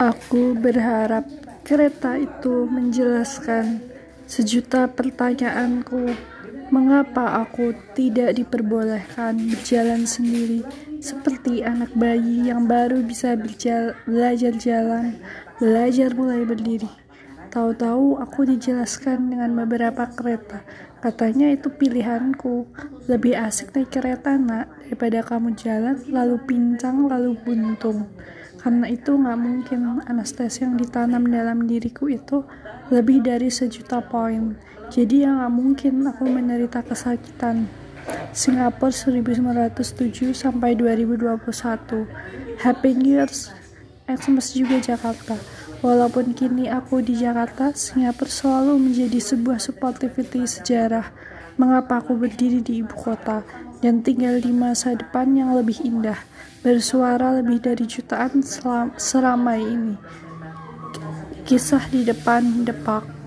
Aku berharap kereta itu menjelaskan sejuta pertanyaanku. Mengapa aku tidak diperbolehkan berjalan sendiri seperti anak bayi yang baru bisa belajar jalan, belajar mulai berdiri? Tahu-tahu aku dijelaskan dengan beberapa kereta. Katanya itu pilihanku. Lebih asik naik kereta, nak, daripada kamu jalan, lalu pincang, lalu buntung. Karena itu nggak mungkin anestesi yang ditanam dalam diriku itu lebih dari sejuta poin. Jadi ya nggak mungkin aku menderita kesakitan. Singapura 1907 sampai 2021. Happy New Year's Xmas juga Jakarta. Walaupun kini aku di Jakarta, Singapura selalu menjadi sebuah sportivity sejarah. Mengapa aku berdiri di ibu kota dan tinggal di masa depan yang lebih indah, bersuara lebih dari jutaan seramai ini. Kisah di depan depak.